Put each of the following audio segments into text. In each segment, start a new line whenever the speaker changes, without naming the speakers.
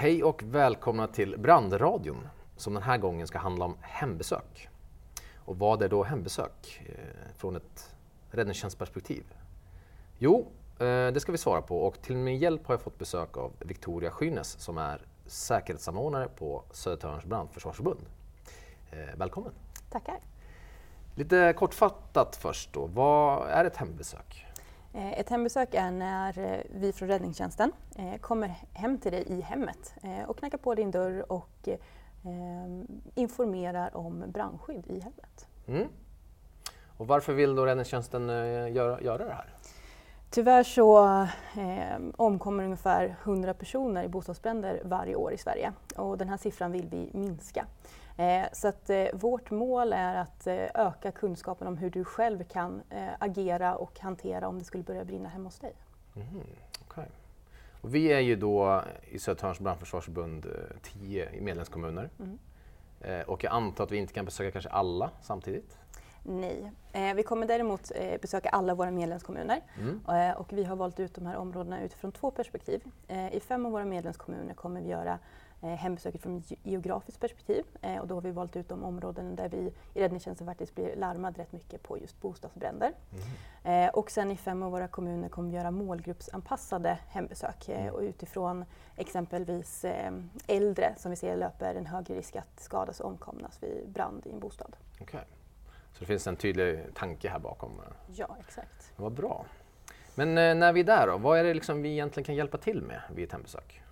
Hej och välkomna till Brandradion som den här gången ska handla om hembesök. Och vad är då hembesök eh, från ett räddningstjänstperspektiv? Jo, eh, det ska vi svara på och till min hjälp har jag fått besök av Victoria Skynnes som är säkerhetssamordnare på Södertörns brandförsvarsförbund. Eh, välkommen!
Tackar!
Lite kortfattat först då, vad är ett hembesök?
Eh, ett hembesök är när eh, vi från räddningstjänsten eh, kommer hem till dig i hemmet och knackar på din dörr och ehm, informerar om brandskydd i hemmet. Mm.
Och varför vill då räddningstjänsten göra, göra det här?
Tyvärr så eh, omkommer ungefär 100 personer i bostadsbränder varje år i Sverige och den här siffran vill vi minska. Eh, så att eh, vårt mål är att eh, öka kunskapen om hur du själv kan agera och hantera om det skulle börja brinna hemma hos dig. Mm,
okay. och vi är ju då i Södertörns brandförsvarsförbund tio medlemskommuner. Mm. Och jag antar att vi inte kan besöka kanske alla samtidigt?
Nej, vi kommer däremot besöka alla våra medlemskommuner mm. och vi har valt ut de här områdena utifrån två perspektiv. I fem av våra medlemskommuner kommer vi göra eh, hembesöket från ett geografiskt perspektiv. Eh, och då har vi valt ut de områden där vi i räddningstjänsten faktiskt blir larmade rätt mycket på just bostadsbränder. Mm. Eh, och sen i fem av våra kommuner kommer vi göra målgruppsanpassade hembesök eh, mm. och utifrån exempelvis eh, äldre som vi ser löper en högre risk att skadas och omkomnas vid brand i en bostad.
Okay. Så det finns en tydlig tanke här bakom?
Ja, exakt.
Vad bra. Men när vi är där då, vad är det liksom vi egentligen kan hjälpa till med vid ett hembesök?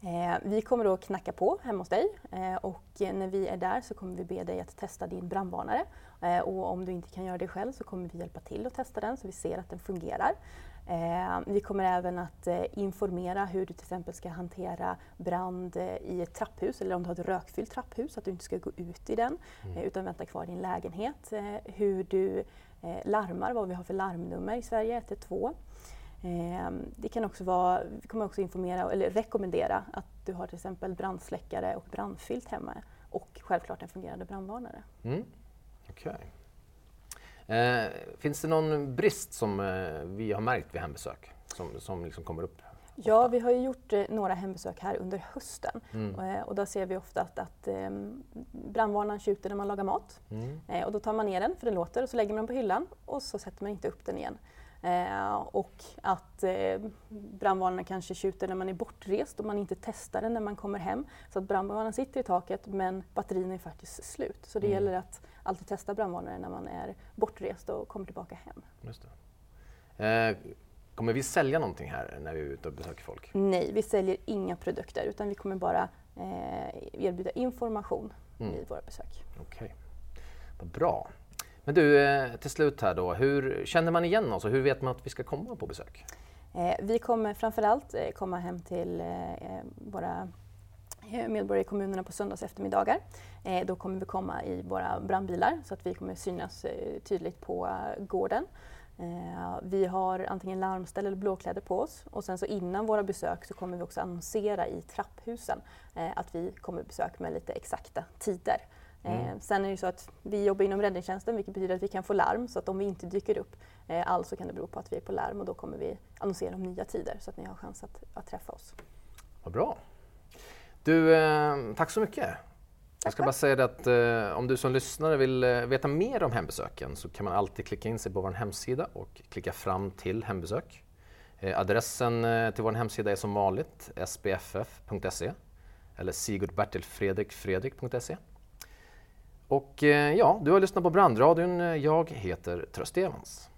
Eh, vi kommer då knacka på hemma hos dig eh, och när vi är där så kommer vi be dig att testa din brandvarnare. Eh, och om du inte kan göra det själv så kommer vi hjälpa till att testa den så vi ser att den fungerar. Eh, vi kommer även att eh, informera hur du till exempel ska hantera brand eh, i ett trapphus eller om du har ett rökfyllt trapphus, att du inte ska gå ut i den mm. utan vänta kvar i din lägenhet. hur du larmar, vad vi har för larmnummer i Sverige, 112. Ehm, det kan också vara, vi kommer också informera eller rekommendera att du har till exempel brandsläckare och brandfilt hemma och självklart en fungerande brandvarnare. Mm.
Okay. Eh, finns det någon brist som eh, vi har märkt vid hembesök som, som liksom kommer upp?
Ofta? Ja, vi har ju gjort eh, några hembesök här under hösten mm. Eh, och då ser vi ofta att, att ehm, brandvarnaren tjuter när man lagar mat mm. Eh, och då tar man ner den för den låter och så lägger man den på hyllan och så sätter man inte upp den igen. Eh, och att eh, brandvarnarna kanske tjuter när man är bortrest och man inte testar den när man kommer hem. Så att brandvarnaren sitter i taket men batterierna är faktiskt slut. Så det mm. gäller att alltid testa brandvarnare när man är bortrest och kommer tillbaka hem. Just
eh, kommer vi sälja någonting här när vi är ute och besöker folk?
Nej, vi säljer inga produkter utan vi kommer bara eh, erbjuda information mm. i våra besök.
Okej, okay. vad bra. Men du, eh, till slut här då, hur känner man igen oss och hur vet man att vi ska komma på besök?
Eh, vi kommer framförallt eh, komma hem till våra medborgare i kommunerna på söndags eftermiddagar. Då kommer vi komma i våra brandbilar så att vi kommer synas tydligt på gården. Vi har antingen larmställ eller blåkläder på oss och sen så innan våra besök så kommer vi också annonsera i trapphusen att vi kommer besök med lite exakta tider. Mm. Eh, sen är det så att vi jobbar inom räddningstjänsten vilket betyder att vi kan få larm så att om vi inte dyker upp eh, alls så kan det bero på att vi är på larm och då kommer vi annonsera om nya tider så att ni har chans att, att träffa oss.
Vad bra. Du, eh, tack så mycket. Jag ska bara säga att eh, om du som lyssnare vill veta mer om hembesöken så kan man alltid klicka in sig på vår hemsida och klicka fram till hembesök. Adressen till vår hemsida är som vanligt sbff.se eller sigurdbertilfredrikfredrik.se. Och eh, ja, du har lyssnat på Brandradion. Jag heter Tröst Evans.